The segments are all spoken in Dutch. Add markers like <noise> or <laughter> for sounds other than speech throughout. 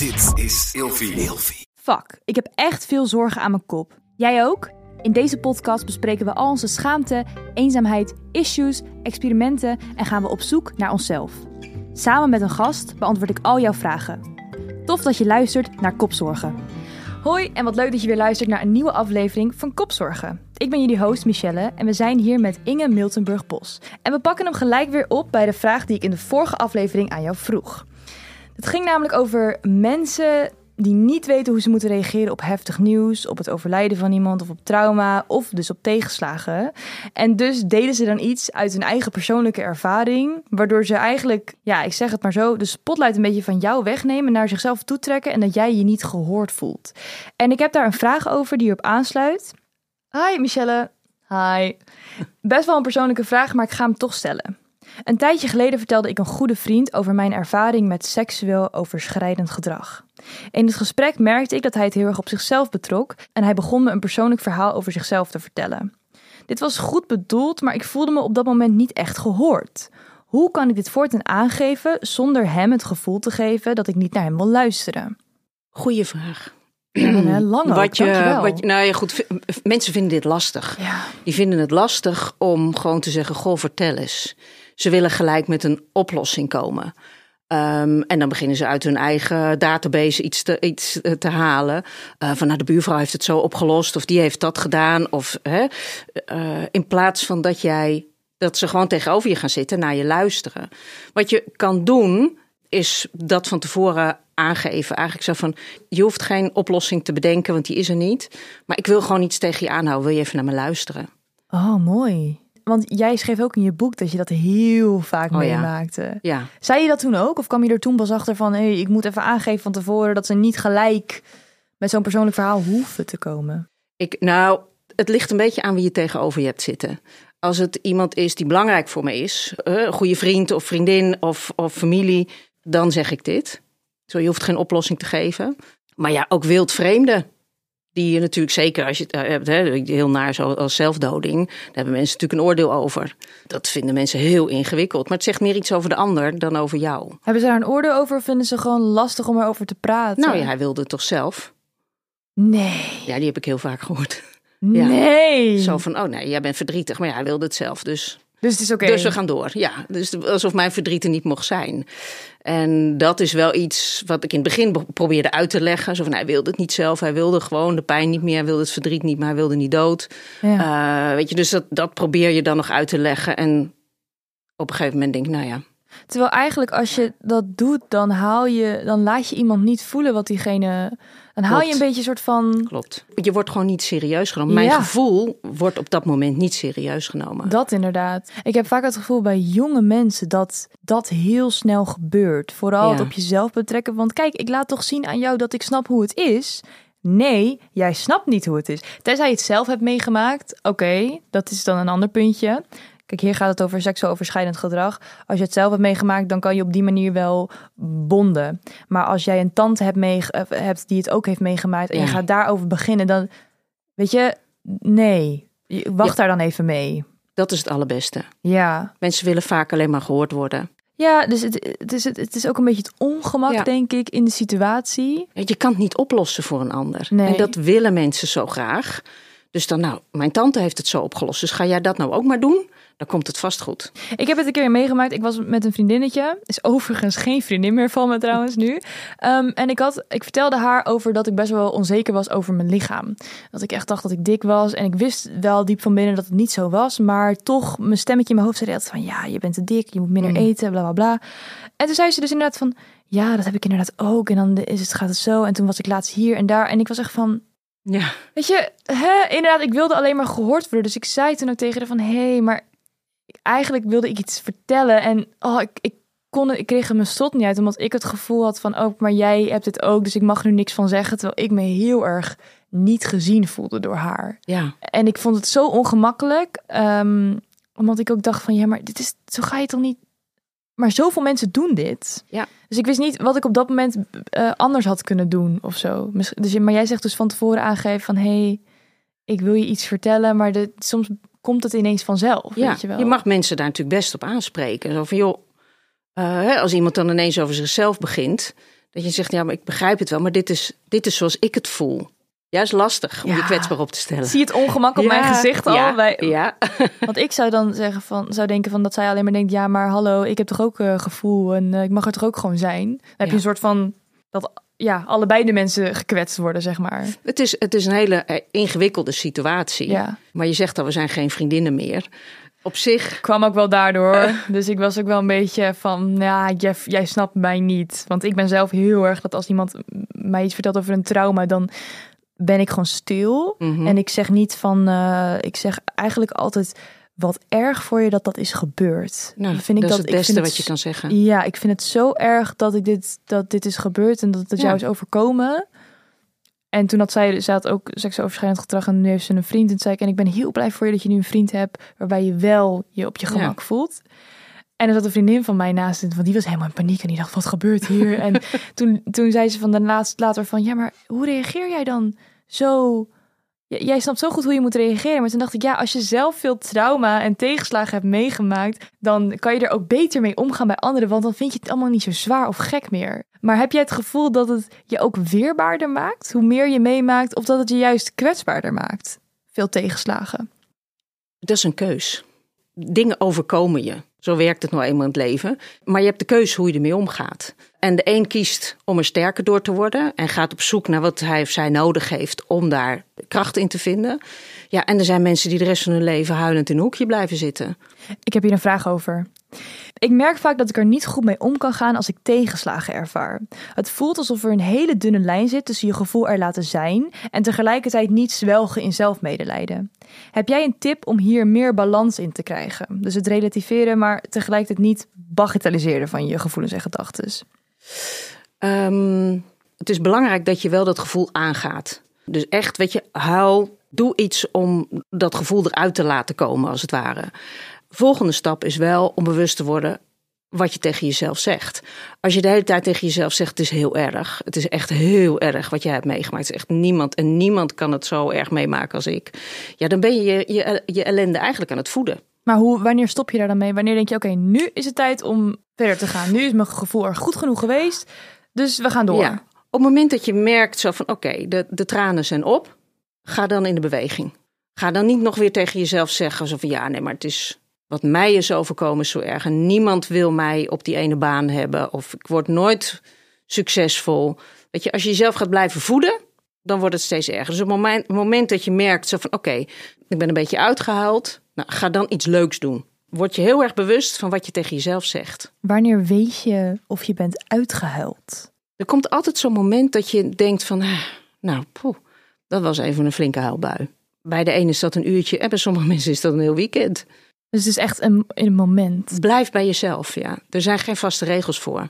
Dit is Ilfie. Fuck, ik heb echt veel zorgen aan mijn kop. Jij ook? In deze podcast bespreken we al onze schaamte, eenzaamheid, issues, experimenten en gaan we op zoek naar onszelf. Samen met een gast beantwoord ik al jouw vragen. Tof dat je luistert naar Kopzorgen. Hoi en wat leuk dat je weer luistert naar een nieuwe aflevering van Kopzorgen. Ik ben jullie host Michelle en we zijn hier met Inge Miltenburg-Bos. En we pakken hem gelijk weer op bij de vraag die ik in de vorige aflevering aan jou vroeg. Het ging namelijk over mensen die niet weten hoe ze moeten reageren op heftig nieuws, op het overlijden van iemand of op trauma of dus op tegenslagen. En dus deden ze dan iets uit hun eigen persoonlijke ervaring, waardoor ze eigenlijk, ja, ik zeg het maar zo, de spotlight een beetje van jou wegnemen, naar zichzelf toetrekken en dat jij je niet gehoord voelt. En ik heb daar een vraag over die erop aansluit. Hi Michelle. Hi. Best wel een persoonlijke vraag, maar ik ga hem toch stellen. Een tijdje geleden vertelde ik een goede vriend over mijn ervaring met seksueel overschrijdend gedrag. In het gesprek merkte ik dat hij het heel erg op zichzelf betrok en hij begon me een persoonlijk verhaal over zichzelf te vertellen. Dit was goed bedoeld, maar ik voelde me op dat moment niet echt gehoord. Hoe kan ik dit voortaan aangeven zonder hem het gevoel te geven dat ik niet naar hem wil luisteren? Goeie vraag. Ja, lang ook, Wat je, wat je, nou ja, goed. Mensen vinden dit lastig. Ja. Die vinden het lastig om gewoon te zeggen: Goh, vertel eens. Ze willen gelijk met een oplossing komen. Ehm, en dan beginnen ze uit hun eigen database iets te, iets eh, te halen. Eh, van nou, de buurvrouw heeft het zo opgelost, of die heeft dat gedaan. Of, hè, eh, in plaats van dat jij dat ze gewoon tegenover je gaan zitten, naar je luisteren. Wat je kan doen, is dat van tevoren aangeven. Eigenlijk zo van, je hoeft geen oplossing te bedenken, want die is er niet. Maar ik wil gewoon iets tegen je aanhouden. Wil je even naar me luisteren? Oh, mooi. Want jij schreef ook in je boek dat je dat heel vaak Oh meemaakte. Ja. Zei je dat toen ook? Of kwam je er toen pas achter van... hé, hey, ik moet even aangeven van tevoren... dat ze niet gelijk met zo'n persoonlijk verhaal hoeven te komen? Ik, nou, het ligt een beetje aan wie je tegenover je hebt zitten. Als het iemand is die belangrijk voor me is, een goede vriend of vriendin of, of familie, dan zeg ik dit. Zo, je hoeft geen oplossing te geven. Maar ja, ook wildvreemden. Die je natuurlijk zeker als je het eh, hebt, hè, heel naar zo als zelfdoding, daar hebben mensen natuurlijk een oordeel over. Dat vinden mensen heel ingewikkeld. Maar het zegt meer iets over de ander dan over jou. Hebben ze daar een oordeel over of vinden ze gewoon lastig om erover te praten? Nou ja, hij wilde het toch zelf? Nee. Ja, die heb ik heel vaak gehoord. Ja. Nee. Zo van, oh nee, jij bent verdrietig. Maar ja, hij wilde het zelf, dus Dus het is oké. Dus we gaan door. Ja, dus alsof mijn verdriet er niet mocht zijn. En dat is wel iets wat ik in het begin be- probeerde uit te leggen. Zo van, hij wilde het niet zelf. Hij wilde gewoon de pijn niet meer. Hij wilde het verdriet niet, maar hij wilde niet dood. Ja. Eh, weet je, dus dat, dat probeer je dan nog uit te leggen. En op een gegeven moment denk ik, nou ja, Terwijl eigenlijk als je dat doet, dan haal je, dan laat je iemand niet voelen wat diegene. Dan haal je een beetje een soort van. klopt. Je wordt gewoon niet serieus genomen. Mijn Ja. gevoel wordt op dat moment niet serieus genomen. Dat inderdaad. Ik heb vaak het gevoel bij jonge mensen dat dat heel snel gebeurt. Vooral Ja. het op jezelf betrekken. Want kijk, ik laat toch zien aan jou dat ik snap hoe het is. Nee, jij snapt niet hoe het is. Tenzij je het zelf hebt meegemaakt. Oké, dat is dan een ander puntje. Kijk, hier gaat het over seksueel overschrijdend gedrag. Als je het zelf hebt meegemaakt, dan kan je op die manier wel bonden. Maar als jij een tante hebt, meege- eh, hebt die het ook heeft meegemaakt en je gaat daarover beginnen, dan weet je, nee, wacht Ja. daar dan even mee. Dat is het allerbeste. Ja, Mensen willen vaak alleen maar gehoord worden. ja dus het, het, is, het is ook een beetje het ongemak, Ja. denk ik, in de situatie. Je kan het niet oplossen voor een ander. Nee. En dat willen mensen zo graag. Dus dan, nou, mijn tante heeft het zo opgelost. Dus ga jij dat nou ook maar doen? Dan komt het vast goed. Ik heb het een keer meegemaakt. Ik was met een vriendinnetje. Is overigens geen vriendin meer van me trouwens nu. Ehm, en ik, had, ik vertelde haar over dat ik best wel onzeker was over mijn lichaam. Dat ik echt dacht dat ik dik was. En ik wist wel diep van binnen dat het niet zo was. Maar toch, mijn stemmetje in mijn hoofd zei altijd van... Ja, je bent te dik, je moet minder Mm. eten, bla bla bla. En toen zei ze dus inderdaad van... Ja, dat heb ik inderdaad ook. En dan is het, gaat het zo. En toen was ik laatst hier en daar. En ik was echt van... Ja, Weet je, hè, inderdaad, ik wilde alleen maar gehoord worden. Dus ik zei toen ook tegen haar van... Hé, hey, maar eigenlijk wilde ik iets vertellen. En oh, ik, ik, kon, ik kreeg er mijn slot niet uit. Omdat ik het gevoel had van... Oh, maar jij hebt het ook, dus ik mag nu niks van zeggen. Terwijl ik me heel erg niet gezien voelde door haar. ja. En ik vond het zo ongemakkelijk. ehm, omdat ik ook dacht van... Ja, maar dit is, zo ga je toch niet... Maar zoveel mensen doen dit. Ja. Dus ik wist niet wat ik op dat moment eh, anders had kunnen doen of zo. Dus, maar jij zegt dus van tevoren aangeven van... hé, hey, ik wil je iets vertellen, maar de, soms komt het ineens vanzelf, Ja, weet je wel. je mag mensen daar natuurlijk best op aanspreken. Zo van, joh, eh, als iemand dan ineens over zichzelf begint, Dat je zegt, ja, maar ik begrijp het wel, maar dit is, dit is zoals ik het voel. Ja, is lastig om Ja. je kwetsbaar op te stellen. Zie het ongemak op mijn gezicht al? Ja, Bij- ja. <laughs> Want ik zou dan zeggen van, zou denken van dat zij alleen maar denkt, ja, maar hallo, ik heb toch ook eh, gevoel en eh, ik mag er toch ook gewoon zijn. Dan heb je een soort van dat ja, allebei de mensen gekwetst worden, zeg maar. Het, is, het is een hele eh, ingewikkelde situatie. Ja. Maar je zegt al, we zijn geen vriendinnen meer. Op zich, Kwam ook wel daardoor. <laughs> Dus ik was ook wel een beetje van, ja, Jeff, jij snapt mij niet. Want ik ben zelf heel erg dat als iemand mij iets vertelt over een trauma, dan ben ik gewoon stil. Mhm. En ik zeg niet van, eh, ik zeg eigenlijk altijd wat erg voor je dat dat is gebeurd. nou, vind ik dat, dat, is het ik beste vind wat je kan zeggen. Ja, ik vind het zo erg dat ik dit, dat dit is gebeurd en dat het Ja. jou is overkomen. En toen had zij, ze had ook seksoverschrijdend gedrag en nu heeft ze een vriend. En toen zei ik, en ik ben heel blij voor je dat je nu een vriend hebt waarbij je wel je op je Ja. gemak voelt. En er zat een vriendin van mij naast, want die was helemaal in paniek en die dacht, wat gebeurt hier? en <laughs> toen, toen zei ze van de laatst later van, ja, maar hoe reageer jij dan zo? Jij snapt zo goed hoe je moet reageren. Maar toen dacht ik, ja, als je zelf veel trauma en tegenslagen hebt meegemaakt, dan kan je er ook beter mee omgaan bij anderen. Want dan vind je het allemaal niet zo zwaar of gek meer. Maar heb jij het gevoel dat het je ook weerbaarder maakt? Hoe meer je meemaakt, of dat het je juist kwetsbaarder maakt? Veel tegenslagen. Dat is een keus. Dingen overkomen je. Zo werkt het nou eenmaal in het leven. Maar je hebt de keus hoe je ermee omgaat. En de een kiest om er sterker door te worden en gaat op zoek naar wat hij of zij nodig heeft om daar kracht in te vinden. Ja, en er zijn mensen die de rest van hun leven huilend in een hoekje blijven zitten. Ik heb hier een vraag over. Ik merk vaak dat ik er niet goed mee om kan gaan als ik tegenslagen ervaar. Het voelt alsof er een hele dunne lijn zit tussen je gevoel er laten zijn en tegelijkertijd niet zwelgen in zelfmedelijden. Heb jij een tip om hier meer balans in te krijgen? Dus het relativeren, maar tegelijkertijd niet bagatelliseren van je gevoelens en gedachten. Ehm, het is belangrijk dat je wel dat gevoel aangaat. Dus echt, weet je, huil, doe iets om dat gevoel eruit te laten komen, als het ware. Volgende stap is wel om bewust te worden wat je tegen jezelf zegt. Als je de hele tijd tegen jezelf zegt, het is heel erg. Het is echt heel erg wat jij hebt meegemaakt. Het is echt niemand en niemand kan het zo erg meemaken als ik. Ja, dan ben je je, je, je ellende eigenlijk aan het voeden. Maar hoe, wanneer stop je daar dan mee? Wanneer denk je, oké, nu is het tijd om verder te gaan. Nu is mijn gevoel er goed genoeg geweest, dus we gaan door. Ja. Op het moment dat je merkt zo van oké, de, de tranen zijn op, ga dan in de beweging. Ga dan niet nog weer tegen jezelf zeggen zo van ja, nee, maar het is wat mij is overkomen is zo erg en niemand wil mij op die ene baan hebben of ik word nooit succesvol. Weet je, als je jezelf gaat blijven voeden, dan wordt het steeds erger. Dus op het moment, moment dat je merkt zo van oké, ik ben een beetje uitgehaald, nou, ga dan iets leuks doen. Word je heel erg bewust van wat je tegen jezelf zegt. Wanneer weet je of je bent uitgehuild? Er komt altijd zo'n moment dat je denkt van, ah, nou, poeh, dat was even een flinke huilbui. Bij de ene is dat een uurtje en bij sommige <laughs> mensen is dat een heel weekend. Dus het is echt een, in een moment. Blijf bij jezelf, ja. Er zijn geen vaste regels voor.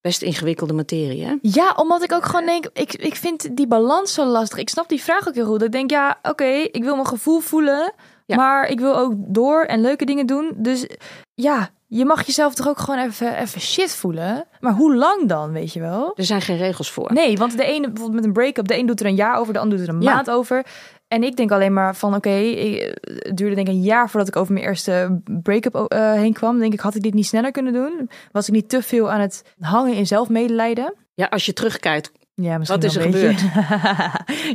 Best ingewikkelde materie, hè? Ja, omdat ik ook gewoon denk, ik, ik vind die balans zo lastig. Ik snap die vraag ook heel goed. Ik denk, ja, oké, ik wil mijn gevoel voelen, Ja. maar ik wil ook door en leuke dingen doen. Dus ja, je mag jezelf toch ook gewoon even, even shit voelen. Maar hoe lang dan, weet je wel? Er zijn geen regels voor. Nee, want de ene, bijvoorbeeld met een break-up, de een doet er een jaar over, de ander doet er een Ja. maand over. En ik denk alleen maar van, oké, het duurde denk ik een jaar voordat ik over mijn eerste break-up eh, heen kwam. Denk ik, had ik dit niet sneller kunnen doen? Was ik niet te veel aan het hangen in zelfmedelijden? Ja, als je terugkijkt, Ja, misschien Wat is er beetje.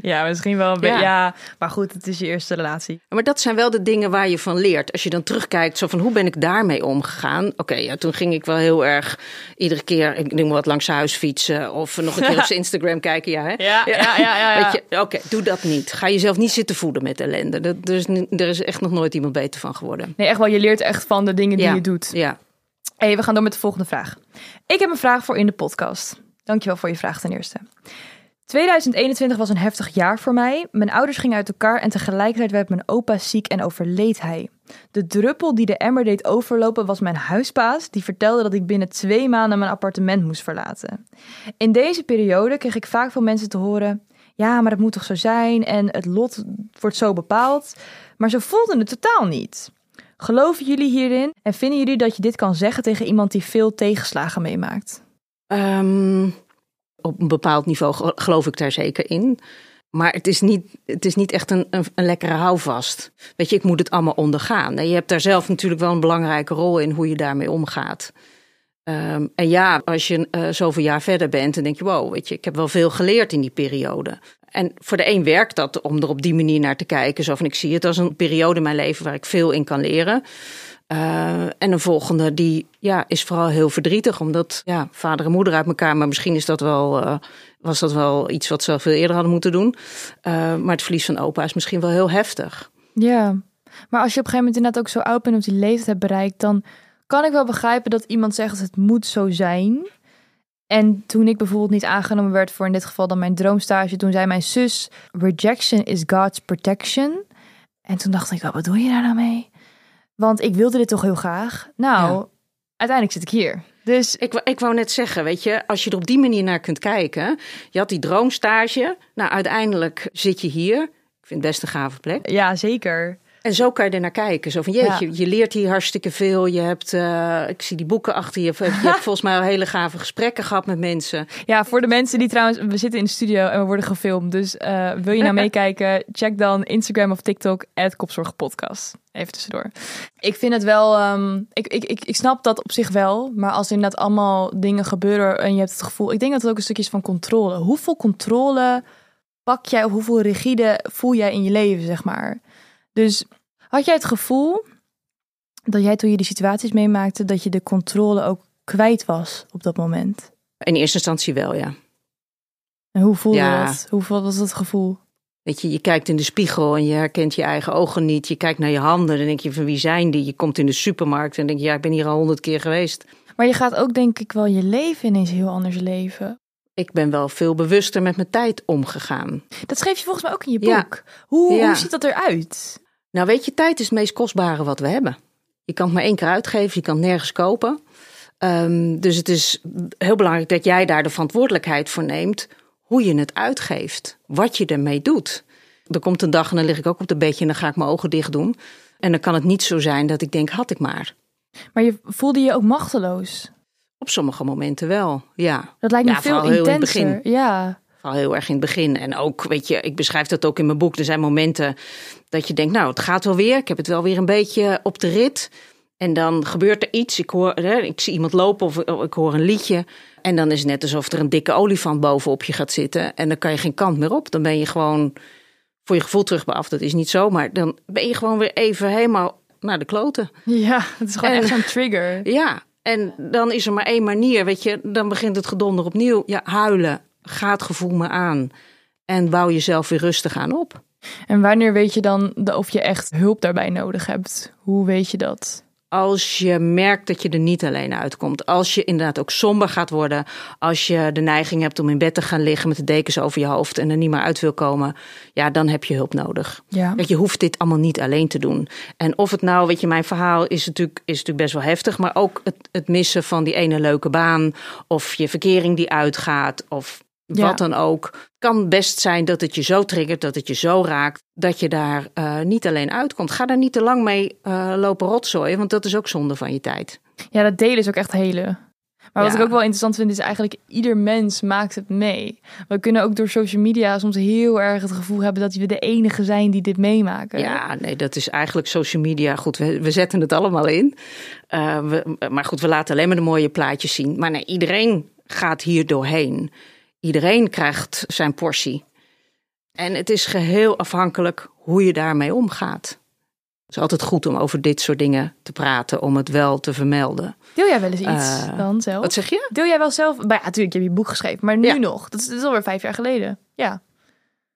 <laughs> ja, misschien wel een beetje. Ja. Ja. maar goed, het is je eerste relatie. Maar dat zijn wel de dingen waar je van leert. Als je dan terugkijkt, zo van hoe ben ik daarmee omgegaan? Oké, ja, toen ging ik wel heel erg iedere keer, ik noem wat langs huis fietsen of nog een keer <laughs> op zijn Instagram kijken. Ja, hè? Ja, ja, ja, ja, oké, doe dat niet. Ga jezelf niet zitten voeden met ellende. Dat, er, is, er is echt nog nooit iemand beter van geworden. Nee, echt wel. Je leert echt van de dingen die je doet. Ja, Hey, we gaan door met de volgende vraag. Ik heb een vraag voor in de podcast. Dankjewel voor je vraag ten eerste. 2021 was een heftig jaar voor mij. Mijn ouders gingen uit elkaar en tegelijkertijd werd mijn opa ziek en overleed hij. De druppel die de emmer deed overlopen was mijn huisbaas, die vertelde dat ik binnen twee maanden mijn appartement moest verlaten. In deze periode kreeg ik vaak van mensen te horen: ja, maar dat moet toch zo zijn en het lot wordt zo bepaald. Maar ze voelden het totaal niet. Geloven jullie hierin en vinden jullie dat je dit kan zeggen tegen iemand die veel tegenslagen meemaakt? Ehm, op een bepaald niveau ge- geloof ik daar zeker in. Maar het is niet, het is niet echt een, een, lekkere houvast. Weet je, ik moet het allemaal ondergaan. Je hebt daar zelf natuurlijk wel een belangrijke rol in hoe je daarmee omgaat. Ehm, en ja, als je uh, zoveel jaar verder bent, dan denk je, wow, weet je, ik heb wel veel geleerd in die periode. En voor de een werkt dat om er op die manier naar te kijken. Zo van, ik zie het als een periode in mijn leven waar ik veel in kan leren. Uh, en een volgende die ja, is vooral heel verdrietig, omdat ja, vader en moeder uit elkaar, maar misschien is dat wel, uh, was dat wel iets wat ze veel eerder hadden moeten doen. Uh, maar het verlies van opa is misschien wel heel heftig. Ja, maar als je op een gegeven moment inderdaad ook zo oud bent of die leeftijd bereikt, dan kan ik wel begrijpen dat iemand zegt het moet zo zijn. En toen ik bijvoorbeeld niet aangenomen werd voor in dit geval dan mijn droomstage, toen zei mijn zus: Rejection is God's protection. En toen dacht ik, wat bedoel je daar nou mee? Want ik wilde dit toch heel graag. Nou, ja. uiteindelijk zit ik hier. Dus ik, ik wou net zeggen, weet je, als je er op die manier naar kunt kijken. Je had die droomstage. Nou, uiteindelijk zit je hier. Ik vind het best een gave plek. Ja, zeker. En zo kan je er naar kijken. Zo van, jeetje, ja. je leert hier hartstikke veel. Je hebt, uh, ik zie die boeken achter je. Je hebt <laughs> volgens mij al hele gave gesprekken gehad met mensen. Ja, voor de mensen die trouwens, we zitten in de studio en we worden gefilmd. Dus uh, wil je nou <laughs> meekijken, check dan Instagram of TikTok, Kopzorgpodcast. Even tussendoor. Ik vind het wel, um, ik, ik, ik, ik snap dat op zich wel. Maar als er inderdaad allemaal dingen gebeuren en je hebt het gevoel. Ik denk dat het ook een stukje is van controle. Hoeveel controle pak jij of hoeveel rigide voel jij in je leven, zeg maar? Dus had jij het gevoel dat jij toen je die situaties meemaakte, dat je de controle ook kwijt was op dat moment? In eerste instantie wel, ja. En hoe voelde ja. dat? Hoe was dat gevoel? Weet je, je kijkt in de spiegel en je herkent je eigen ogen niet. Je kijkt naar je handen en denk je van wie zijn die? Je komt in de supermarkt en denk je ja, ik ben hier al honderd keer geweest. Maar je gaat ook denk ik wel je leven ineens heel anders leven. Ik ben wel veel bewuster met mijn tijd omgegaan. Dat schreef je volgens mij ook in je boek. Ja. Hoe, ja. hoe ziet dat eruit? Nou weet je, tijd is het meest kostbare wat we hebben. Je kan het maar één keer uitgeven, je kan het nergens kopen. Um, dus het is heel belangrijk dat jij daar de verantwoordelijkheid voor neemt hoe je het uitgeeft, wat je ermee doet. Er komt een dag en dan lig ik ook op de bedje en dan ga ik mijn ogen dicht doen. En dan kan het niet zo zijn dat ik denk, had ik maar. Maar je voelde je ook machteloos? Op sommige momenten wel, ja. Dat lijkt me ja, veel intenser. In het begin. Ja. Vooral heel erg in het begin. En ook, weet je, ik beschrijf dat ook in mijn boek. Er zijn momenten dat je denkt, nou, het gaat wel weer. Ik heb het wel weer een beetje op de rit. En dan gebeurt er iets. Ik, hoor, ik zie iemand lopen of ik hoor een liedje. En dan is het net alsof er een dikke olifant bovenop je gaat zitten. En dan kan je geen kant meer op. Dan ben je gewoon voor je gevoel terug af. Dat is niet zo. Maar dan ben je gewoon weer even helemaal naar de kloten. Ja, het is gewoon en, echt zo'n trigger. Ja, en dan is er maar één manier. Weet je, dan begint het gedonder opnieuw. Ja, huilen. Ga het gevoel me aan. En bouw jezelf weer rustig aan op. En wanneer weet je dan of je echt hulp daarbij nodig hebt? Hoe weet je dat? als je merkt dat je er niet alleen uitkomt. Als je inderdaad ook somber gaat worden. Als je de neiging hebt om in bed te gaan liggen met de dekens over je hoofd en er niet meer uit wil komen. Ja, dan heb je hulp nodig. Ja. Je hoeft dit allemaal niet alleen te doen. En of het nou, weet je, mijn verhaal is natuurlijk, is natuurlijk best wel heftig. Maar ook het, het missen van die ene leuke baan. Of je verkering die uitgaat. Of Ja. wat dan ook. Het kan best zijn dat het je zo triggert, dat het je zo raakt, dat je daar eh, niet alleen uitkomt. Ga daar niet te lang mee eh, lopen rotzooien, want dat is ook zonde van je tijd. Ja, dat delen is ook echt helen. Maar wat Ja. ik ook wel interessant vind, is eigenlijk ieder mens maakt het mee. We kunnen ook door social media soms heel erg het gevoel hebben dat we de enige zijn die dit meemaken. Ja, nee, dat is eigenlijk social media. Goed, we, we zetten het allemaal in. Eh, we, maar goed, we laten alleen maar de mooie plaatjes zien. Maar nee, iedereen gaat hier doorheen. Iedereen krijgt zijn portie. En het is geheel afhankelijk hoe je daarmee omgaat. Het is altijd goed om over dit soort dingen te praten, om het wel te vermelden. Deel jij wel eens iets Eh, dan zelf? Wat zeg je? Deel jij wel zelf? Maar ja, natuurlijk, je hebt je boek geschreven, maar nu Ja. nog. Dat is, dat is alweer vijf jaar geleden. Ja.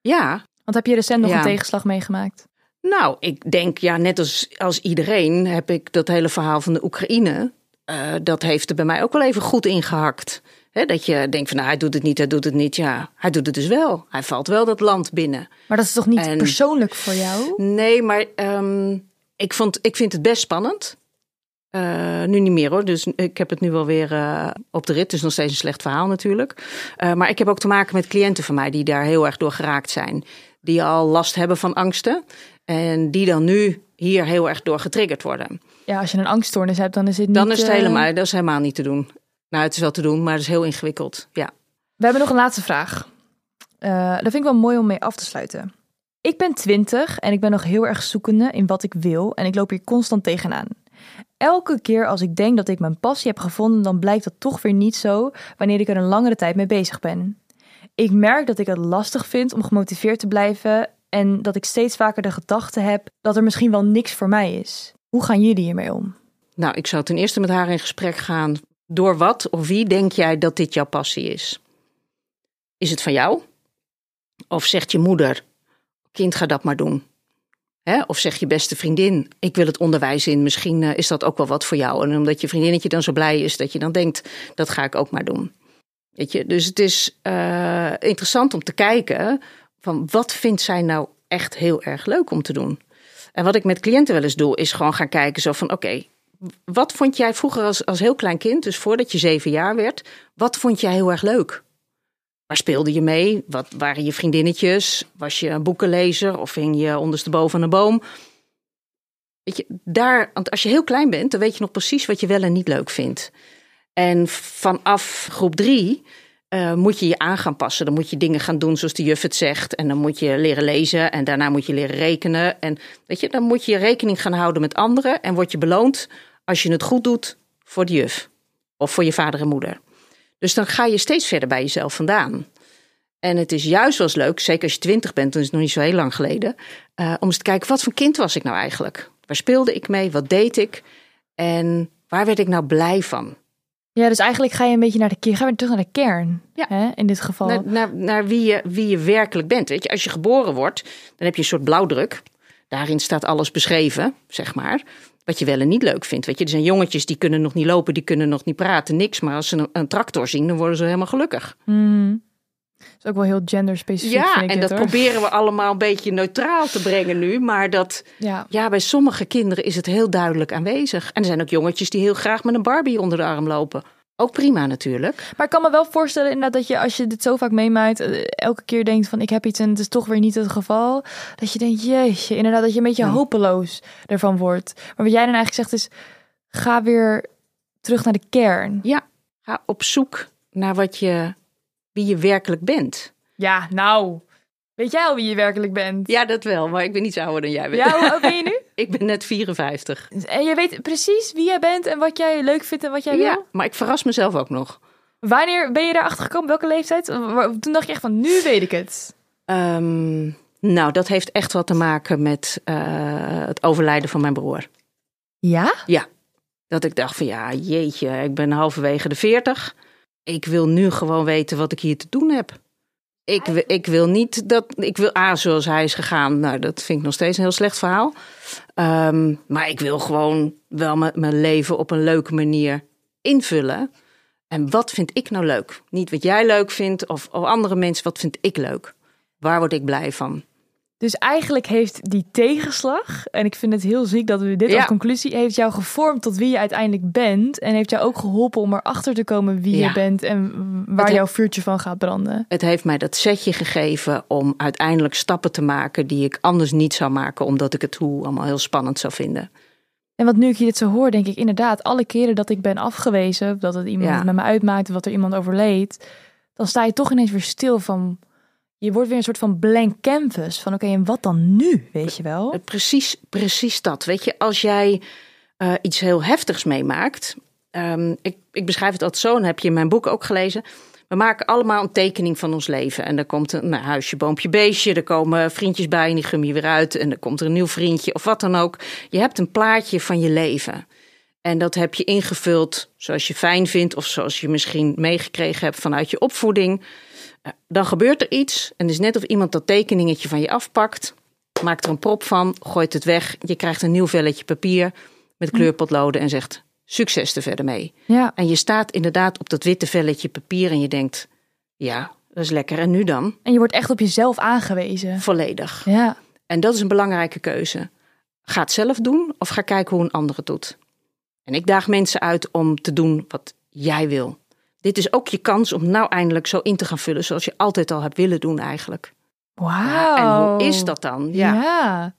Ja, Want heb je recent nog Ja. een tegenslag meegemaakt? Nou, ik denk, ja, net als, als iedereen heb ik dat hele verhaal van de Oekraïne. eh, dat heeft er bij mij ook wel even goed ingehakt. Dat je denkt van, nou, hij doet het niet, hij doet het niet. Ja, hij doet het dus wel. Hij valt wel dat land binnen. Maar dat is toch niet En- persoonlijk voor jou? Nee, maar ehm, ik, vond, ik vind het best spannend. Eh, nu niet meer hoor, dus ik heb het nu wel weer eh, op de rit. Is nog steeds een slecht verhaal natuurlijk. Eh, maar ik heb ook te maken met cliënten van mij die daar heel erg door geraakt zijn. Die al last hebben van angsten. En die dan nu hier heel erg door getriggerd worden. Ja, als je een angststoornis hebt, dan is het niet... Dan is het helemaal, dat is helemaal niet te doen. Nou, het is wel te doen, maar het is heel ingewikkeld. Ja. We hebben nog een laatste vraag. Eh, dat vind ik wel mooi om mee af te sluiten. Ik ben 20 en ik ben nog heel erg zoekende in wat ik wil en ik loop hier constant tegenaan. Elke keer als ik denk dat ik mijn passie heb gevonden, dan blijkt dat toch weer niet zo wanneer ik er een langere tijd mee bezig ben. Ik merk dat ik het lastig vind om gemotiveerd te blijven en dat ik steeds vaker de gedachte heb dat er misschien wel niks voor mij is. Hoe gaan jullie hiermee om? Nou, ik zou ten eerste met haar in gesprek gaan. Door wat of wie denk jij dat dit jouw passie is? Is het van jou? Of zegt je moeder, kind ga dat maar doen? Of zegt je beste vriendin, ik wil het onderwijs in, misschien eh, is dat ook wel wat voor jou. En omdat je vriendinnetje dan zo blij is, dat je dan denkt, dat ga ik ook maar doen. Weet je? Dus het is uh, interessant om te kijken van wat vindt zij nou echt heel erg leuk om te doen. En wat ik met cliënten wel eens doe, is gewoon gaan kijken zo van oké, wat vond jij vroeger als, als heel klein kind, dus voordat je zeven jaar werd, wat vond jij heel erg leuk? Waar speelde je mee? Wat waren je vriendinnetjes? Was je een boekenlezer of hing je ondersteboven aan een boom? Weet je, daar, want als je heel klein bent, dan weet je nog precies wat je wel en niet leuk vindt. En vanaf groep drie uh, moet je je aan gaan passen. Dan moet je dingen gaan doen zoals de juf het zegt. En dan moet je leren lezen en daarna moet je leren rekenen. En weet je, dan moet je rekening gaan houden met anderen. En word je beloond als je het goed doet voor de juf. Of voor je vader en moeder. Dus dan ga je steeds verder bij jezelf vandaan. En het is juist wel eens leuk, zeker als je twintig bent, dan is het nog niet zo heel lang geleden, uh, om eens te kijken, wat voor kind was ik nou eigenlijk? Waar speelde ik mee? Wat deed ik? En waar werd ik nou blij van? Ja, dus eigenlijk ga je een beetje naar de kern, ga je terug naar de kern. Ja. Hè, in dit geval. Naar, naar, naar, wie, je, wie je werkelijk bent. Weet je, als je geboren wordt, dan heb je een soort blauwdruk. Daarin staat alles beschreven, zeg maar. Wat je wel en niet leuk vindt. Weet je, er zijn jongetjes die kunnen nog niet lopen, die kunnen nog niet praten, niks. Maar als ze een, een tractor zien, dan worden ze helemaal gelukkig. Mm. Dat is ook wel heel genderspecifiek. Ja, en dat proberen we allemaal een beetje neutraal te brengen nu. Maar dat, ja. ja, bij sommige kinderen is het heel duidelijk aanwezig. En er zijn ook jongetjes die heel graag met een Barbie onder de arm lopen. Ook prima natuurlijk. Maar ik kan me wel voorstellen inderdaad dat je als je dit zo vaak meemaakt, uh, elke keer denkt van ik heb iets en het is toch weer niet het geval. Dat je denkt, jeetje, inderdaad dat je een beetje hopeloos ervan wordt. Maar wat jij dan eigenlijk zegt is, ga weer terug naar de kern. Ja, ga op zoek naar wat je, wie je werkelijk bent. Ja, nou, weet jij al wie je werkelijk bent? Ja, dat wel, maar ik ben niet ouder dan jij bent. Ja, hoe oud ben je nu? <laughs> ik ben net 54. En je weet precies wie jij bent en wat jij leuk vindt en wat jij ja, wil? maar ik verras mezelf ook nog. Wanneer ben je daarachter gekomen? Welke leeftijd? Toen dacht je echt van, nu weet ik het. Um, nou, dat heeft echt wat te maken met uh, het overlijden van mijn broer. Ja? Ja. Dat ik dacht van, ja, jeetje, ik ben halverwege de 40. Ik wil nu gewoon weten wat ik hier te doen heb. Ik, ik wil niet dat. Ik wil A, zoals hij is gegaan. Nou, dat vind ik nog steeds een heel slecht verhaal. Um, maar ik wil gewoon wel mijn leven op een leuke manier invullen. En wat vind ik nou leuk? Niet wat jij leuk vindt of, of andere mensen, wat vind ik leuk? Waar word ik blij van? Dus eigenlijk heeft die tegenslag, en ik vind het heel ziek dat we dit Ja. als conclusie, heeft jou gevormd tot wie je uiteindelijk bent. En heeft jou ook geholpen om erachter te komen wie Ja. je bent en waar Het- jouw vuurtje van gaat branden. Het heeft mij dat setje gegeven om uiteindelijk stappen te maken die ik anders niet zou maken, omdat ik het hoe allemaal heel spannend zou vinden. En wat nu ik je dit zo hoor, denk ik inderdaad, alle keren dat ik ben afgewezen, dat het iemand Ja. met me uitmaakt, wat er iemand overleed, dan sta je toch ineens weer stil van, je wordt weer een soort van blank canvas van oké, en wat dan nu, weet je wel? Eh, Precies, precies dat. Weet je, als jij eh, iets heel heftigs meemaakt. ehm, ik, ik beschrijf het altijd zo, en heb je in mijn boek ook gelezen. We maken allemaal een tekening van ons leven. En er komt een nou, huisje, boompje, beestje. Er komen vriendjes bij en die gum je weer uit. En er komt er een nieuw vriendje of wat dan ook. Je hebt een plaatje van je leven. En dat heb je ingevuld zoals je fijn vindt. Of zoals je misschien meegekregen hebt vanuit je opvoeding. Dan gebeurt er iets. En het is net of iemand dat tekeningetje van je afpakt. Maakt er een prop van, gooit het weg. Je krijgt een nieuw velletje papier met kleurpotloden en zegt succes er verder mee. Ja, En je staat inderdaad op dat witte velletje papier en je denkt, ja, dat is lekker. En nu dan? en je wordt echt op jezelf aangewezen. Volledig. Ja, En dat is een belangrijke keuze. Ga het zelf doen of ga kijken hoe een ander het doet. En ik daag mensen uit om te doen wat jij wil. Dit is ook je kans om nou eindelijk zo in te gaan vullen zoals je altijd al hebt willen doen eigenlijk. wauw. En hoe is dat dan? Ja. Ja.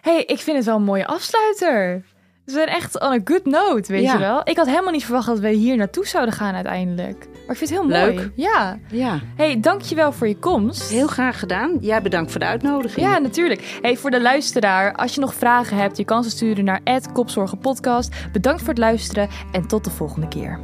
hey, ik vind het wel een mooie afsluiter. We zijn echt on a good note, weet Ja. je wel. Ik had helemaal niet verwacht dat we hier naartoe zouden gaan uiteindelijk. Maar ik vind het heel mooi. Leuk. Ja. Ja, Hey, dankjewel voor je komst. heel graag gedaan. Jij bedankt voor de uitnodiging. Ja, natuurlijk. Hey, voor de luisteraar, als je nog vragen hebt, je kan ze sturen naar @kopzorgenpodcast. Bedankt voor het luisteren en tot de volgende keer.